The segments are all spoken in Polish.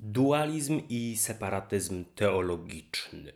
Dualizm i separatyzm teologiczny.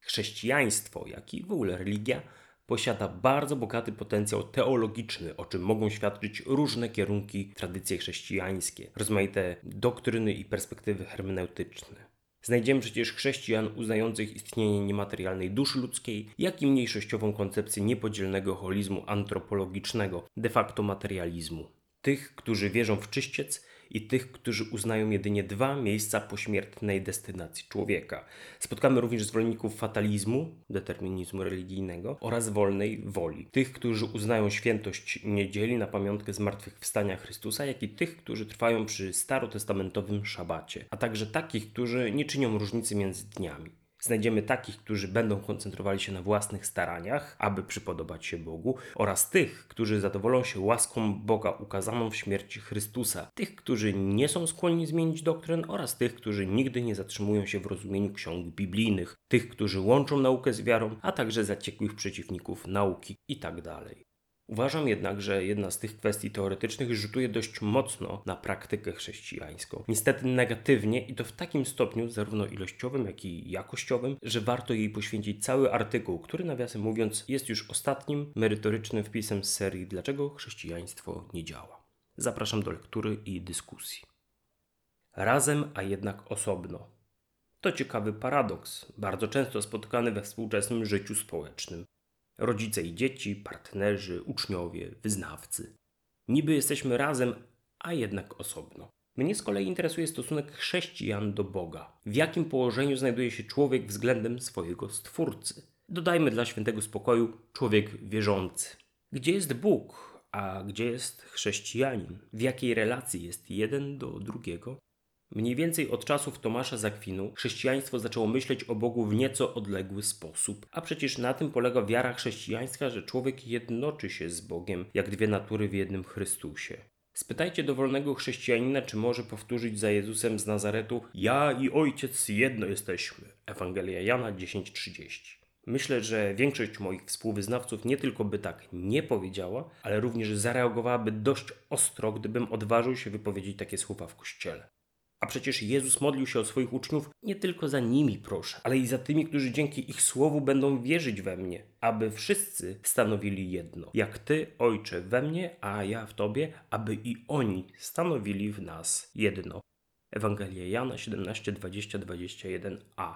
Chrześcijaństwo, jak i w ogóle religia, posiada bardzo bogaty potencjał teologiczny, o czym mogą świadczyć różne kierunki, tradycje chrześcijańskie, rozmaite doktryny i perspektywy hermeneutyczne. Znajdziemy przecież chrześcijan uznających istnienie niematerialnej duszy ludzkiej, jak i mniejszościową koncepcję niepodzielnego holizmu antropologicznego, de facto materializmu. Tych, którzy wierzą w czyściec i tych, którzy uznają jedynie dwa miejsca pośmiertnej destynacji człowieka. Spotkamy również zwolenników fatalizmu, determinizmu religijnego oraz wolnej woli. Tych, którzy uznają świętość niedzieli na pamiątkę zmartwychwstania Chrystusa, jak i tych, którzy trwają przy starotestamentowym szabacie, a także takich, którzy nie czynią różnicy między dniami. Znajdziemy takich, którzy będą koncentrowali się na własnych staraniach, aby przypodobać się Bogu, oraz tych, którzy zadowolą się łaską Boga ukazaną w śmierci Chrystusa, tych, którzy nie są skłonni zmienić doktryn, oraz tych, którzy nigdy nie zatrzymują się w rozumieniu ksiąg biblijnych, tych, którzy łączą naukę z wiarą, a także zaciekłych przeciwników nauki itd. Uważam jednak, że jedna z tych kwestii teoretycznych rzutuje dość mocno na praktykę chrześcijańską. Niestety negatywnie i to w takim stopniu, zarówno ilościowym, jak i jakościowym, że warto jej poświęcić cały artykuł, który nawiasem mówiąc jest już ostatnim merytorycznym wpisem z serii Dlaczego chrześcijaństwo nie działa. Zapraszam do lektury i dyskusji. Razem, a jednak osobno. To ciekawy paradoks, bardzo często spotykany we współczesnym życiu społecznym rodzice i dzieci, partnerzy, uczniowie, wyznawcy. Niby jesteśmy razem, a jednak osobno. Mnie z kolei interesuje stosunek chrześcijan do Boga. W jakim położeniu znajduje się człowiek względem swojego Stwórcy? Dodajmy dla świętego spokoju człowiek wierzący. Gdzie jest Bóg, a gdzie jest chrześcijanin? W jakiej relacji jest jeden do drugiego? Mniej więcej od czasów Tomasza Zakwinu chrześcijaństwo zaczęło myśleć o Bogu w nieco odległy sposób. A przecież na tym polega wiara chrześcijańska, że człowiek jednoczy się z Bogiem, jak dwie natury w jednym Chrystusie. Spytajcie dowolnego chrześcijanina, czy może powtórzyć za Jezusem z Nazaretu: Ja i Ojciec jedno jesteśmy. Ewangelia Jana 10:30. Myślę, że większość moich współwyznawców nie tylko by tak nie powiedziała, ale również zareagowałaby dość ostro, gdybym odważył się wypowiedzieć takie słowa w kościele. A przecież Jezus modlił się o swoich uczniów nie tylko za nimi, proszę, ale i za tymi, którzy dzięki ich słowu będą wierzyć we mnie, aby wszyscy stanowili jedno. Jak Ty, Ojcze, we mnie, a ja w Tobie, aby i oni stanowili w nas jedno. Ewangelia Jana 17, 20, 21a.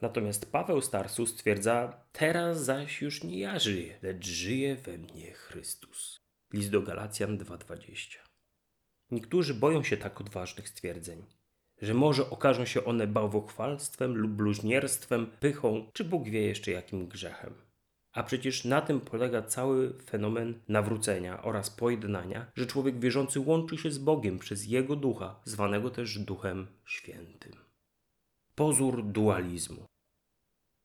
Natomiast Paweł Starsu stwierdza: Teraz zaś już nie ja żyję, lecz żyje we mnie Chrystus. List do Galacjan 2:20. Niektórzy boją się tak odważnych stwierdzeń, że może okażą się one bałwochwalstwem lub bluźnierstwem, pychą, czy Bóg wie jeszcze jakim grzechem. A przecież na tym polega cały fenomen nawrócenia oraz pojednania, że człowiek wierzący łączy się z Bogiem przez Jego ducha, zwanego też Duchem Świętym. Pozór dualizmu.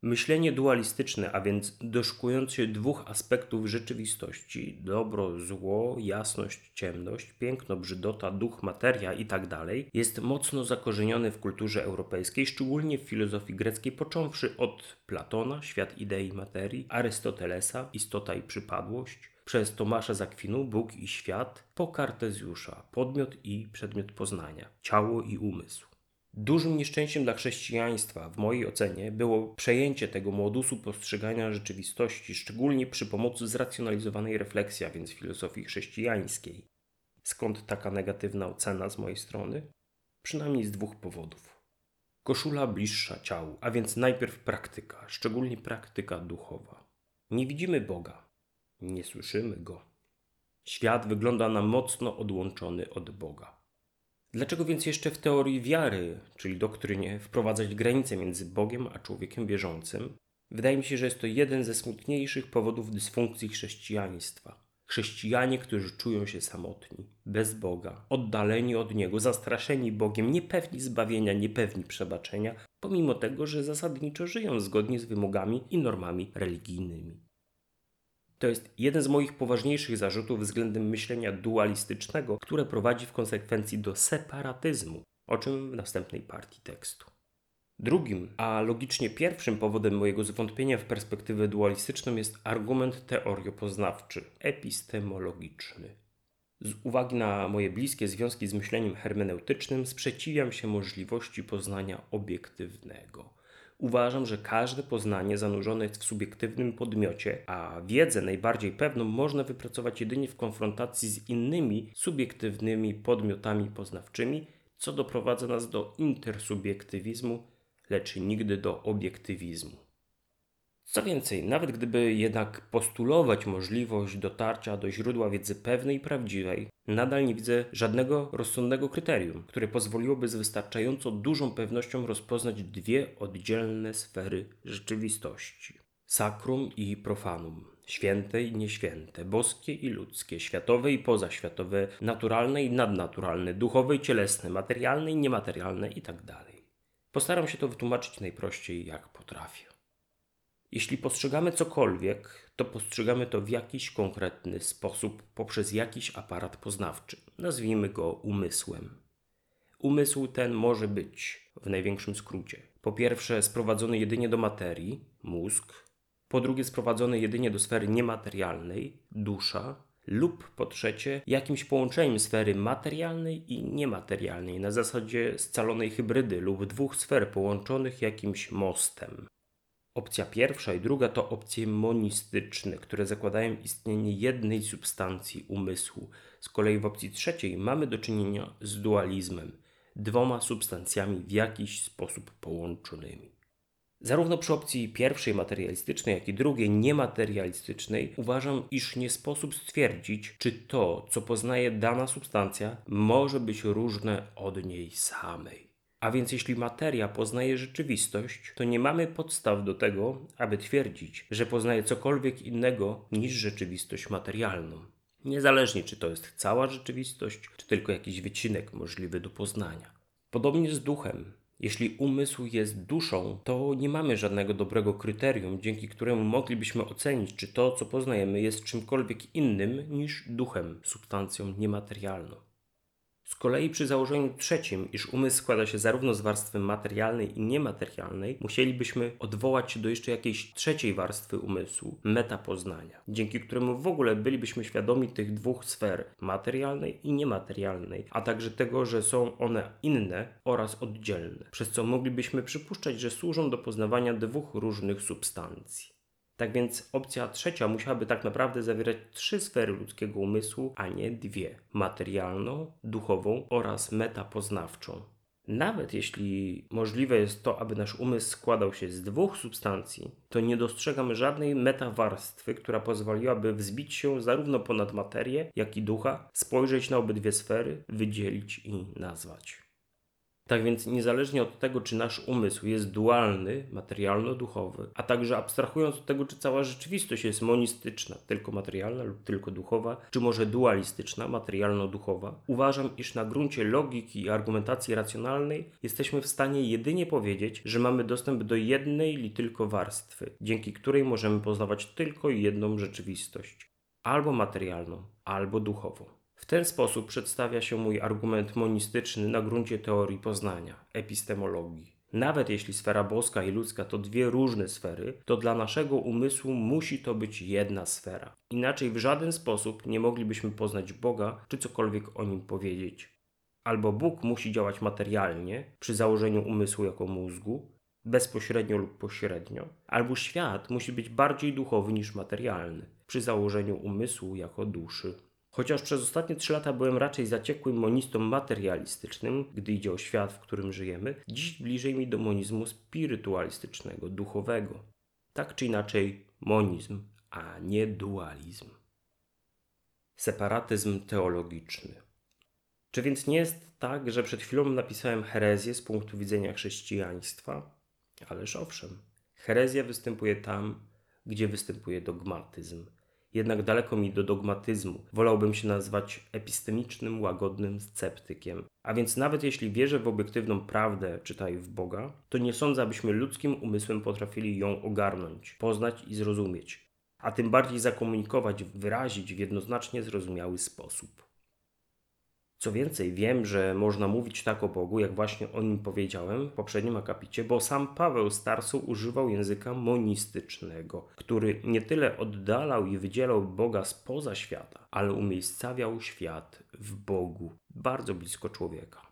Myślenie dualistyczne, a więc doszukujące się dwóch aspektów rzeczywistości dobro, zło, jasność, ciemność, piękno, brzydota, duch, materia itd., tak jest mocno zakorzenione w kulturze europejskiej, szczególnie w filozofii greckiej, począwszy od Platona, świat idei materii, Arystotelesa, istota i przypadłość, przez Tomasza Zakwinu, Bóg i świat, po Kartezjusza, podmiot i przedmiot poznania, ciało i umysł. Dużym nieszczęściem dla chrześcijaństwa, w mojej ocenie, było przejęcie tego modusu postrzegania rzeczywistości, szczególnie przy pomocy zracjonalizowanej refleksji, a więc filozofii chrześcijańskiej. Skąd taka negatywna ocena z mojej strony? Przynajmniej z dwóch powodów. Koszula bliższa ciału, a więc najpierw praktyka, szczególnie praktyka duchowa. Nie widzimy Boga, nie słyszymy Go. Świat wygląda na mocno odłączony od Boga. Dlaczego więc jeszcze w teorii wiary, czyli doktrynie, wprowadzać granice między Bogiem a człowiekiem wierzącym? Wydaje mi się, że jest to jeden ze smutniejszych powodów dysfunkcji chrześcijaństwa. Chrześcijanie, którzy czują się samotni, bez Boga, oddaleni od Niego, zastraszeni Bogiem, niepewni zbawienia, niepewni przebaczenia, pomimo tego, że zasadniczo żyją zgodnie z wymogami i normami religijnymi. To jest jeden z moich poważniejszych zarzutów względem myślenia dualistycznego, które prowadzi w konsekwencji do separatyzmu, o czym w następnej partii tekstu. Drugim, a logicznie pierwszym powodem mojego zwątpienia w perspektywę dualistyczną jest argument teoriopoznawczy, epistemologiczny. Z uwagi na moje bliskie związki z myśleniem hermeneutycznym sprzeciwiam się możliwości poznania obiektywnego. Uważam, że każde poznanie zanurzone jest w subiektywnym podmiocie, a wiedzę najbardziej pewną można wypracować jedynie w konfrontacji z innymi subiektywnymi podmiotami poznawczymi, co doprowadza nas do intersubiektywizmu, lecz nigdy do obiektywizmu. Co więcej, nawet gdyby jednak postulować możliwość dotarcia do źródła wiedzy pewnej i prawdziwej, nadal nie widzę żadnego rozsądnego kryterium, które pozwoliłoby z wystarczająco dużą pewnością rozpoznać dwie oddzielne sfery rzeczywistości: sakrum i profanum, święte i nieświęte, boskie i ludzkie, światowe i pozaświatowe, naturalne i nadnaturalne, duchowe i cielesne, materialne i niematerialne itd. Tak Postaram się to wytłumaczyć najprościej jak potrafię. Jeśli postrzegamy cokolwiek, to postrzegamy to w jakiś konkretny sposób poprzez jakiś aparat poznawczy. Nazwijmy go umysłem. Umysł ten może być, w największym skrócie, po pierwsze sprowadzony jedynie do materii, mózg, po drugie sprowadzony jedynie do sfery niematerialnej, dusza, lub po trzecie jakimś połączeniem sfery materialnej i niematerialnej na zasadzie scalonej hybrydy lub dwóch sfer połączonych jakimś mostem. Opcja pierwsza i druga to opcje monistyczne, które zakładają istnienie jednej substancji umysłu. Z kolei w opcji trzeciej mamy do czynienia z dualizmem, dwoma substancjami w jakiś sposób połączonymi. Zarówno przy opcji pierwszej materialistycznej, jak i drugiej niematerialistycznej uważam, iż nie sposób stwierdzić, czy to, co poznaje dana substancja, może być różne od niej samej. A więc jeśli materia poznaje rzeczywistość, to nie mamy podstaw do tego, aby twierdzić, że poznaje cokolwiek innego niż rzeczywistość materialną. Niezależnie czy to jest cała rzeczywistość, czy tylko jakiś wycinek możliwy do poznania. Podobnie z duchem. Jeśli umysł jest duszą, to nie mamy żadnego dobrego kryterium, dzięki któremu moglibyśmy ocenić, czy to, co poznajemy, jest czymkolwiek innym niż duchem, substancją niematerialną. Z kolei przy założeniu trzecim, iż umysł składa się zarówno z warstwy materialnej i niematerialnej, musielibyśmy odwołać się do jeszcze jakiejś trzeciej warstwy umysłu, metapoznania, dzięki któremu w ogóle bylibyśmy świadomi tych dwóch sfer, materialnej i niematerialnej, a także tego, że są one inne oraz oddzielne, przez co moglibyśmy przypuszczać, że służą do poznawania dwóch różnych substancji. Tak więc opcja trzecia musiałaby tak naprawdę zawierać trzy sfery ludzkiego umysłu, a nie dwie: materialną, duchową oraz metapoznawczą. Nawet jeśli możliwe jest to, aby nasz umysł składał się z dwóch substancji, to nie dostrzegam żadnej metawarstwy, która pozwoliłaby wzbić się zarówno ponad materię, jak i ducha, spojrzeć na obydwie sfery, wydzielić i nazwać. Tak więc niezależnie od tego, czy nasz umysł jest dualny, materialno-duchowy, a także abstrahując od tego, czy cała rzeczywistość jest monistyczna, tylko materialna lub tylko duchowa, czy może dualistyczna, materialno-duchowa, uważam, iż na gruncie logiki i argumentacji racjonalnej jesteśmy w stanie jedynie powiedzieć, że mamy dostęp do jednej li tylko warstwy, dzięki której możemy poznawać tylko jedną rzeczywistość, albo materialną, albo duchową. W ten sposób przedstawia się mój argument monistyczny na gruncie teorii poznania, epistemologii. Nawet jeśli sfera boska i ludzka to dwie różne sfery, to dla naszego umysłu musi to być jedna sfera. Inaczej w żaden sposób nie moglibyśmy poznać Boga czy cokolwiek o nim powiedzieć. Albo Bóg musi działać materialnie, przy założeniu umysłu jako mózgu, bezpośrednio lub pośrednio, albo świat musi być bardziej duchowy niż materialny, przy założeniu umysłu jako duszy. Chociaż przez ostatnie trzy lata byłem raczej zaciekłym monistą materialistycznym, gdy idzie o świat, w którym żyjemy, dziś bliżej mi do monizmu spirytualistycznego, duchowego. Tak czy inaczej, monizm, a nie dualizm. Separatyzm teologiczny. Czy więc nie jest tak, że przed chwilą napisałem herezję z punktu widzenia chrześcijaństwa? Ależ owszem, herezja występuje tam, gdzie występuje dogmatyzm jednak daleko mi do dogmatyzmu. Wolałbym się nazwać epistemicznym, łagodnym sceptykiem. A więc nawet jeśli wierzę w obiektywną prawdę, czytaj w Boga, to nie sądzę, abyśmy ludzkim umysłem potrafili ją ogarnąć, poznać i zrozumieć, a tym bardziej zakomunikować, wyrazić w jednoznacznie zrozumiały sposób. Co więcej, wiem, że można mówić tak o Bogu, jak właśnie o nim powiedziałem w poprzednim akapicie, bo sam Paweł Starsu używał języka monistycznego, który nie tyle oddalał i wydzielał Boga spoza świata, ale umiejscawiał świat w Bogu, bardzo blisko człowieka.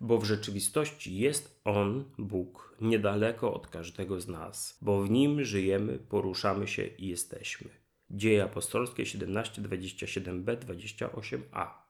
Bo w rzeczywistości jest On, Bóg, niedaleko od każdego z nas, bo w Nim żyjemy, poruszamy się i jesteśmy. Dzieje apostolskie 17:27b 28a.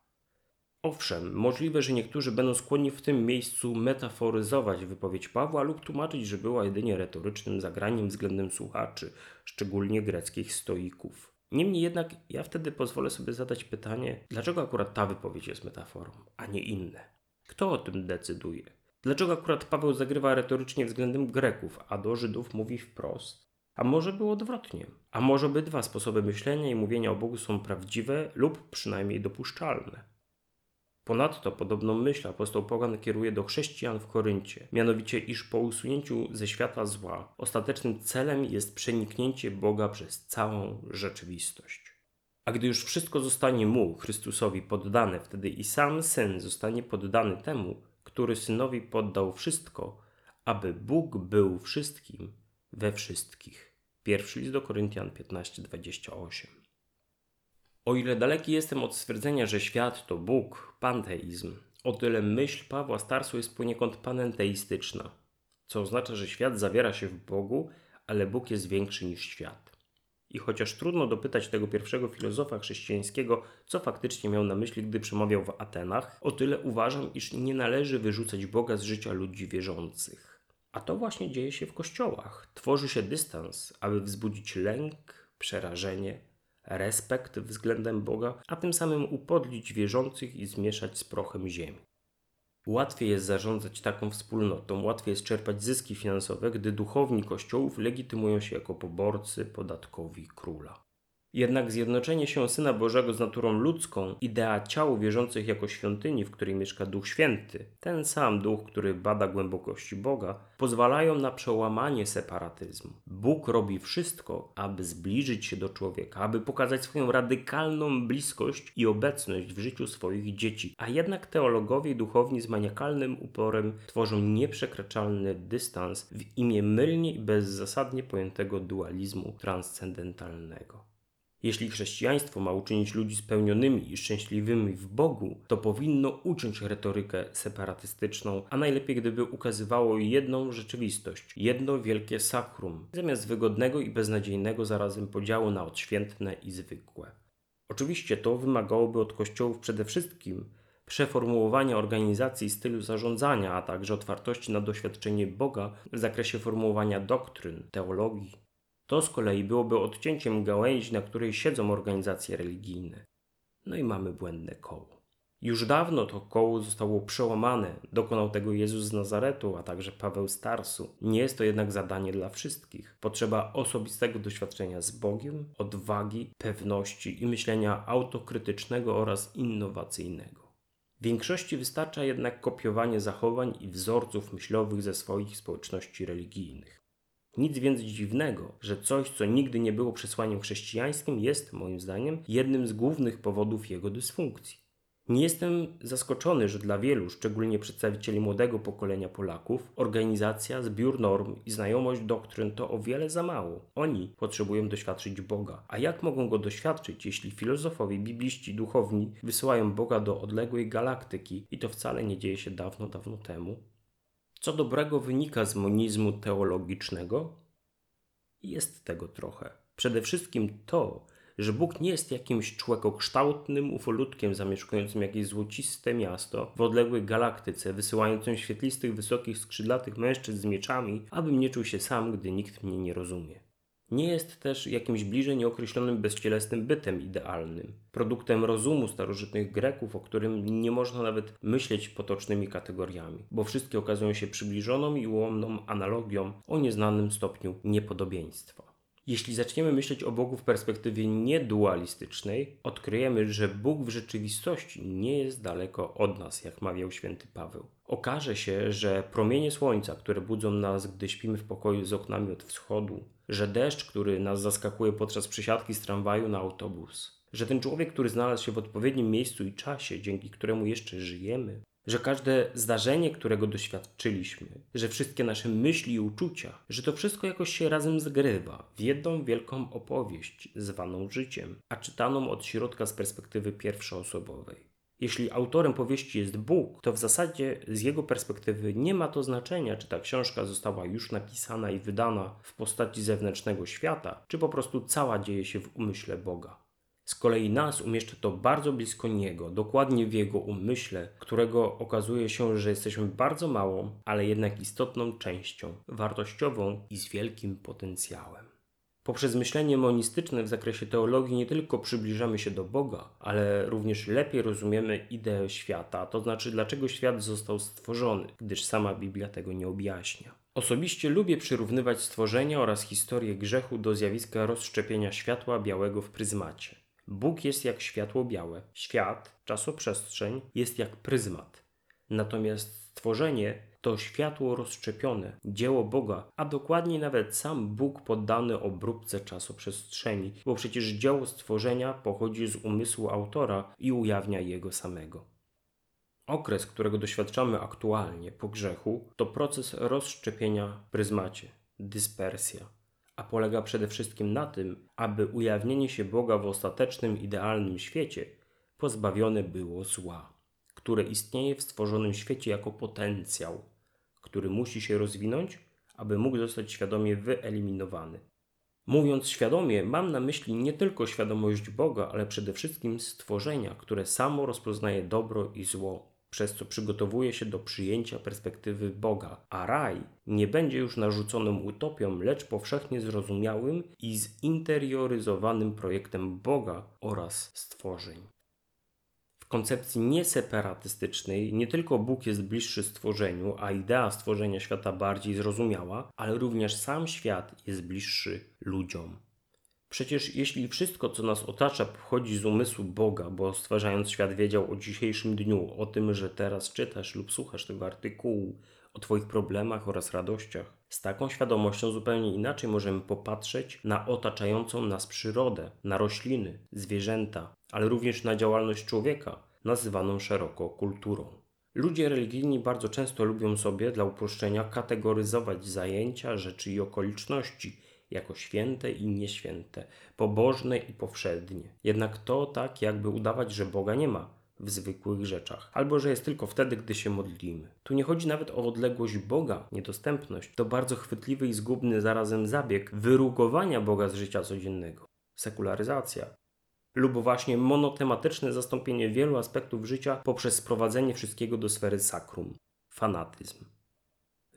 Owszem, możliwe, że niektórzy będą skłonni w tym miejscu metaforyzować wypowiedź Pawła lub tłumaczyć, że była jedynie retorycznym zagraniem względem słuchaczy, szczególnie greckich stoików. Niemniej jednak ja wtedy pozwolę sobie zadać pytanie, dlaczego akurat ta wypowiedź jest metaforą, a nie inne? Kto o tym decyduje? Dlaczego akurat Paweł zagrywa retorycznie względem Greków, a do Żydów mówi wprost? A może było odwrotnie? A może obydwa sposoby myślenia i mówienia o Bogu są prawdziwe lub przynajmniej dopuszczalne? Ponadto podobną myśl apostoł Pogan kieruje do chrześcijan w Koryncie, mianowicie iż po usunięciu ze świata zła ostatecznym celem jest przeniknięcie Boga przez całą rzeczywistość. A gdy już wszystko zostanie mu, Chrystusowi, poddane, wtedy i sam syn zostanie poddany temu, który synowi poddał wszystko, aby Bóg był wszystkim we wszystkich. Pierwszy list do Koryntian 15:28. O ile daleki jestem od stwierdzenia, że świat to Bóg, panteizm, o tyle myśl Pawła Starsu jest poniekąd panenteistyczna, co oznacza, że świat zawiera się w Bogu, ale Bóg jest większy niż świat. I chociaż trudno dopytać tego pierwszego filozofa chrześcijańskiego, co faktycznie miał na myśli, gdy przemawiał w Atenach, o tyle uważam, iż nie należy wyrzucać Boga z życia ludzi wierzących. A to właśnie dzieje się w kościołach. Tworzy się dystans, aby wzbudzić lęk, przerażenie, respekt względem Boga, a tym samym upodlić wierzących i zmieszać z prochem ziemi. Łatwiej jest zarządzać taką wspólnotą, łatwiej jest czerpać zyski finansowe, gdy duchowni kościołów legitymują się jako poborcy podatkowi króla. Jednak zjednoczenie się Syna Bożego z naturą ludzką, idea ciał wierzących jako świątyni, w której mieszka Duch Święty, ten sam Duch, który bada głębokości Boga, pozwalają na przełamanie separatyzmu. Bóg robi wszystko, aby zbliżyć się do człowieka, aby pokazać swoją radykalną bliskość i obecność w życiu swoich dzieci. A jednak teologowie i duchowni z maniakalnym uporem tworzą nieprzekraczalny dystans w imię mylnie i bezzasadnie pojętego dualizmu transcendentalnego. Jeśli chrześcijaństwo ma uczynić ludzi spełnionymi i szczęśliwymi w Bogu, to powinno uciąć retorykę separatystyczną, a najlepiej gdyby ukazywało jedną rzeczywistość, jedno wielkie sakrum, zamiast wygodnego i beznadziejnego zarazem podziału na odświętne i zwykłe. Oczywiście to wymagałoby od kościołów przede wszystkim przeformułowania organizacji stylu zarządzania, a także otwartości na doświadczenie Boga w zakresie formułowania doktryn, teologii, to z kolei byłoby odcięciem gałęzi, na której siedzą organizacje religijne. No i mamy błędne koło. Już dawno to koło zostało przełamane, dokonał tego Jezus z Nazaretu, a także Paweł Starsu. Nie jest to jednak zadanie dla wszystkich. Potrzeba osobistego doświadczenia z Bogiem, odwagi, pewności i myślenia autokrytycznego oraz innowacyjnego. Większości wystarcza jednak kopiowanie zachowań i wzorców myślowych ze swoich społeczności religijnych. Nic więc dziwnego, że coś, co nigdy nie było przesłaniem chrześcijańskim, jest, moim zdaniem, jednym z głównych powodów jego dysfunkcji. Nie jestem zaskoczony, że dla wielu, szczególnie przedstawicieli młodego pokolenia Polaków, organizacja, zbiór norm i znajomość doktryn to o wiele za mało. Oni potrzebują doświadczyć Boga. A jak mogą go doświadczyć, jeśli filozofowie, bibliści, duchowni wysyłają Boga do odległej galaktyki i to wcale nie dzieje się dawno, dawno temu? Co dobrego wynika z monizmu teologicznego? Jest tego trochę. Przede wszystkim to, że Bóg nie jest jakimś człekokształtnym ufolutkiem zamieszkującym jakieś złociste miasto w odległej galaktyce, wysyłającym świetlistych, wysokich, skrzydlatych mężczyzn z mieczami, abym nie czuł się sam, gdy nikt mnie nie rozumie. Nie jest też jakimś bliżej nieokreślonym bezcielesnym bytem idealnym, produktem rozumu starożytnych Greków, o którym nie można nawet myśleć potocznymi kategoriami, bo wszystkie okazują się przybliżoną i ułomną analogią o nieznanym stopniu niepodobieństwa. Jeśli zaczniemy myśleć o Bogu w perspektywie niedualistycznej, odkryjemy, że Bóg w rzeczywistości nie jest daleko od nas, jak mawiał święty Paweł. Okaże się, że promienie słońca, które budzą nas, gdy śpimy w pokoju z oknami od wschodu, że deszcz, który nas zaskakuje podczas przysiadki z tramwaju na autobus, że ten człowiek, który znalazł się w odpowiednim miejscu i czasie, dzięki któremu jeszcze żyjemy, że każde zdarzenie, którego doświadczyliśmy, że wszystkie nasze myśli i uczucia, że to wszystko jakoś się razem zgrywa w jedną wielką opowieść zwaną życiem, a czytaną od środka z perspektywy pierwszoosobowej. Jeśli autorem powieści jest Bóg, to w zasadzie z jego perspektywy nie ma to znaczenia, czy ta książka została już napisana i wydana w postaci zewnętrznego świata, czy po prostu cała dzieje się w umyśle Boga. Z kolei nas umieszcza to bardzo blisko Niego, dokładnie w Jego umyśle, którego okazuje się, że jesteśmy bardzo małą, ale jednak istotną częścią, wartościową i z wielkim potencjałem. Poprzez myślenie monistyczne w zakresie teologii nie tylko przybliżamy się do Boga, ale również lepiej rozumiemy ideę świata, to znaczy dlaczego świat został stworzony, gdyż sama Biblia tego nie objaśnia. Osobiście lubię przyrównywać stworzenie oraz historię grzechu do zjawiska rozszczepienia światła białego w pryzmacie. Bóg jest jak światło białe, świat, czasoprzestrzeń jest jak pryzmat. Natomiast stworzenie to światło rozszczepione, dzieło Boga, a dokładniej nawet sam Bóg poddany obróbce czasoprzestrzeni, bo przecież dzieło stworzenia pochodzi z umysłu autora i ujawnia jego samego. Okres, którego doświadczamy aktualnie po grzechu, to proces rozszczepienia w pryzmacie, dyspersja, a polega przede wszystkim na tym, aby ujawnienie się Boga w ostatecznym, idealnym świecie pozbawione było zła, które istnieje w stworzonym świecie jako potencjał, który musi się rozwinąć, aby mógł zostać świadomie wyeliminowany. Mówiąc świadomie, mam na myśli nie tylko świadomość Boga, ale przede wszystkim stworzenia, które samo rozpoznaje dobro i zło, przez co przygotowuje się do przyjęcia perspektywy Boga, a raj nie będzie już narzuconą utopią, lecz powszechnie zrozumiałym i zinterioryzowanym projektem Boga oraz stworzeń koncepcji nieseparatystycznej nie tylko Bóg jest bliższy stworzeniu, a idea stworzenia świata bardziej zrozumiała, ale również sam świat jest bliższy ludziom. Przecież jeśli wszystko, co nas otacza, pochodzi z umysłu Boga, bo stwarzając świat wiedział o dzisiejszym dniu, o tym, że teraz czytasz lub słuchasz tego artykułu, o Twoich problemach oraz radościach, z taką świadomością zupełnie inaczej możemy popatrzeć na otaczającą nas przyrodę, na rośliny, zwierzęta, ale również na działalność człowieka, nazywaną szeroko kulturą. Ludzie religijni bardzo często lubią sobie, dla uproszczenia, kategoryzować zajęcia, rzeczy i okoliczności jako święte i nieświęte, pobożne i powszednie. Jednak to tak, jakby udawać, że Boga nie ma w zwykłych rzeczach, albo że jest tylko wtedy, gdy się modlimy. Tu nie chodzi nawet o odległość Boga, niedostępność. To bardzo chwytliwy i zgubny zarazem zabieg wyrugowania Boga z życia codziennego. Sekularyzacja, lub właśnie monotematyczne zastąpienie wielu aspektów życia poprzez sprowadzenie wszystkiego do sfery sakrum fanatyzm.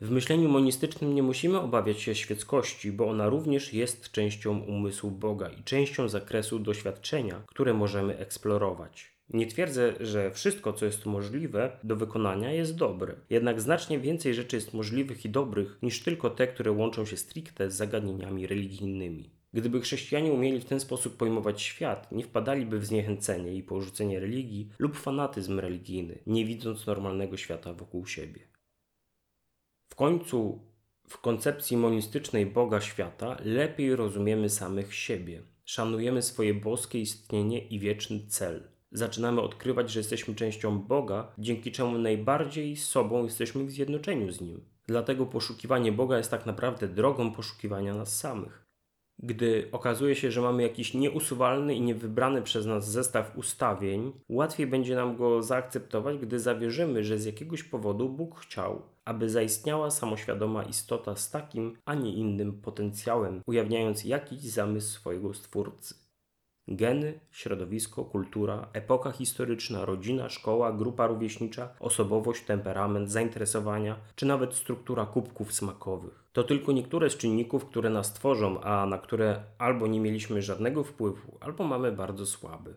W myśleniu monistycznym nie musimy obawiać się świeckości, bo ona również jest częścią umysłu Boga i częścią zakresu doświadczenia, które możemy eksplorować. Nie twierdzę, że wszystko, co jest możliwe do wykonania, jest dobre. Jednak znacznie więcej rzeczy jest możliwych i dobrych niż tylko te, które łączą się stricte z zagadnieniami religijnymi. Gdyby chrześcijanie umieli w ten sposób pojmować świat, nie wpadaliby w zniechęcenie i porzucenie religii lub fanatyzm religijny, nie widząc normalnego świata wokół siebie. W końcu, w koncepcji monistycznej Boga świata lepiej rozumiemy samych siebie, szanujemy swoje boskie istnienie i wieczny cel. Zaczynamy odkrywać, że jesteśmy częścią Boga, dzięki czemu najbardziej sobą jesteśmy w zjednoczeniu z Nim. Dlatego poszukiwanie Boga jest tak naprawdę drogą poszukiwania nas samych gdy okazuje się, że mamy jakiś nieusuwalny i niewybrany przez nas zestaw ustawień, łatwiej będzie nam go zaakceptować, gdy zawierzymy, że z jakiegoś powodu Bóg chciał, aby zaistniała samoświadoma istota z takim, a nie innym potencjałem, ujawniając jakiś zamysł swojego Stwórcy. Geny, środowisko, kultura, epoka historyczna, rodzina, szkoła, grupa rówieśnicza, osobowość, temperament, zainteresowania, czy nawet struktura kubków smakowych. To tylko niektóre z czynników, które nas tworzą, a na które albo nie mieliśmy żadnego wpływu, albo mamy bardzo słaby.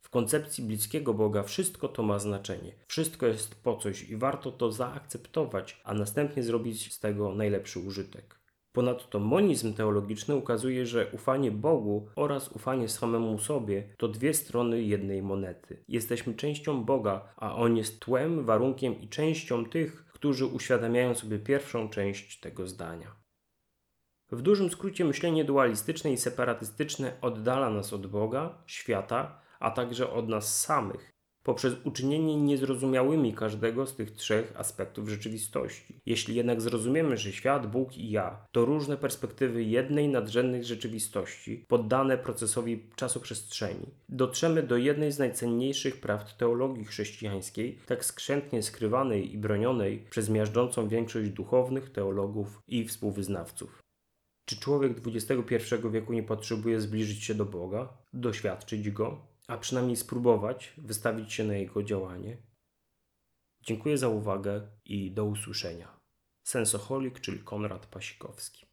W koncepcji bliskiego Boga wszystko to ma znaczenie. Wszystko jest po coś i warto to zaakceptować, a następnie zrobić z tego najlepszy użytek. Ponadto monizm teologiczny ukazuje, że ufanie Bogu oraz ufanie samemu sobie to dwie strony jednej monety. Jesteśmy częścią Boga, a On jest tłem, warunkiem i częścią tych, którzy uświadamiają sobie pierwszą część tego zdania. W dużym skrócie myślenie dualistyczne i separatystyczne oddala nas od Boga, świata, a także od nas samych, poprzez uczynienie niezrozumiałymi każdego z tych trzech aspektów rzeczywistości. Jeśli jednak zrozumiemy, że świat, Bóg i ja to różne perspektywy jednej nadrzędnej rzeczywistości, poddane procesowi czasoprzestrzeni, dotrzemy do jednej z najcenniejszych prawd teologii chrześcijańskiej, tak skrzętnie skrywanej i bronionej przez miażdżącą większość duchownych, teologów i współwyznawców. Czy człowiek XXI wieku nie potrzebuje zbliżyć się do Boga, doświadczyć Go, a przynajmniej spróbować wystawić się na Jego działanie? Dziękuję za uwagę i do usłyszenia. Sensoholik, czyli Konrad Pasikowski.